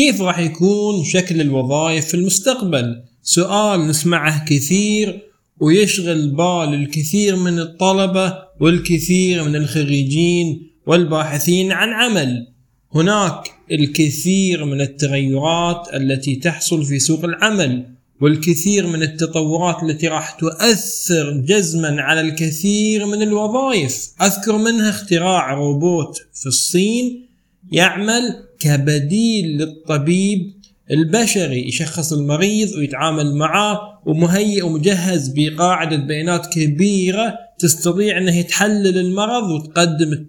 كيف راح يكون شكل الوظائف في المستقبل؟ سؤال نسمعه كثير ويشغل بال الكثير من الطلبة والكثير من الخريجين والباحثين عن عمل. هناك الكثير من التغيرات التي تحصل في سوق العمل والكثير من التطورات التي راح تؤثر جزما على الكثير من الوظائف. أذكر منها اختراع روبوت في الصين يعمل كبديل للطبيب البشري يشخص المريض ويتعامل معاه ومهيئ ومجهز بقاعدة بيانات كبيرة تستطيع انها تحلل المرض وتقدم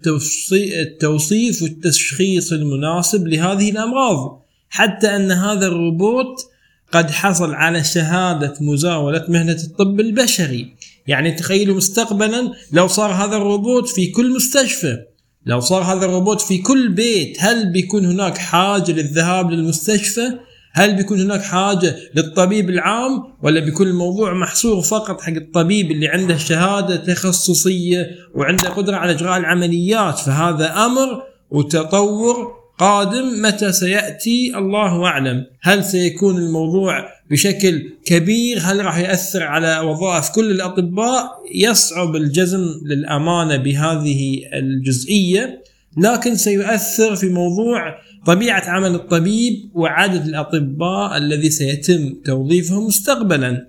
التوصيف والتشخيص المناسب لهذه الأمراض. حتى أن هذا الروبوت قد حصل على شهادة مزاولة مهنة الطب البشري. يعني تخيلوا مستقبلا لو صار هذا الروبوت في كل مستشفى. لو صار هذا الروبوت في كل بيت هل بيكون هناك حاجة للذهاب للمستشفى؟ هل بيكون هناك حاجة للطبيب العام؟ ولا بيكون الموضوع محصور فقط حق الطبيب اللي عنده شهادة تخصصية وعنده قدرة على إجراء العمليات فهذا أمر وتطور قادم متى سيأتي؟ الله أعلم. هل سيكون الموضوع بشكل كبير؟ هل راح يأثر على وظائف كل الأطباء؟ يصعب الجزم للأمانة بهذه الجزئية لكن سيؤثر في موضوع طبيعة عمل الطبيب وعدد الأطباء الذي سيتم توظيفهم مستقبلا.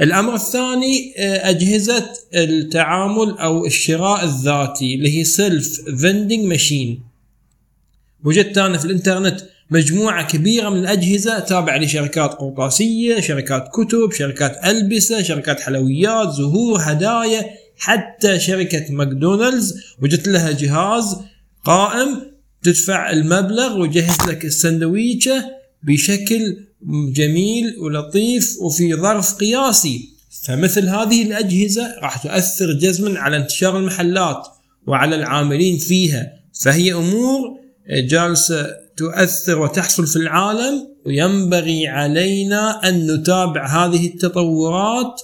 الأمر الثاني أجهزة التعامل أو الشراء الذاتي اللي هي self vending machine وجدت أنا في الإنترنت مجموعة كبيرة من الأجهزة تابعة لشركات قرطاسيه، شركات كتب، شركات ألبسة، شركات حلويات، زهور، هدايا، حتى شركة ماكدونالدز. وجدت لها جهاز قائم تدفع المبلغ ويجهز لك السندويشة بشكل جميل ولطيف وفي ظرف قياسي. فمثل هذه الأجهزة راح تؤثر جزما على انتشار المحلات وعلى العاملين فيها. فهي أمور جالسه تؤثر وتحصل في العالم وينبغي علينا أن نتابع هذه التطورات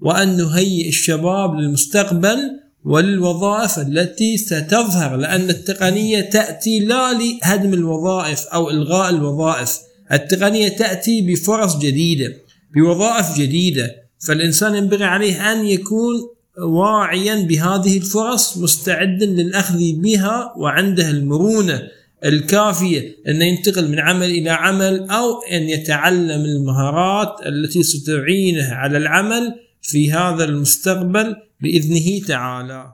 وأن نهيئ الشباب للمستقبل وللوظائف التي ستظهر لأن التقنية تأتي لا لهدم الوظائف أو إلغاء الوظائف التقنية تأتي بفرص جديدة بوظائف جديدة. فالإنسان ينبغي عليه أن يكون واعيا بهذه الفرص مستعدا للأخذ بها وعنده المرونة. الكافية أن ينتقل من عمل إلى عمل أو أن يتعلم المهارات التي ستعينه على العمل في هذا المستقبل بإذنه تعالى.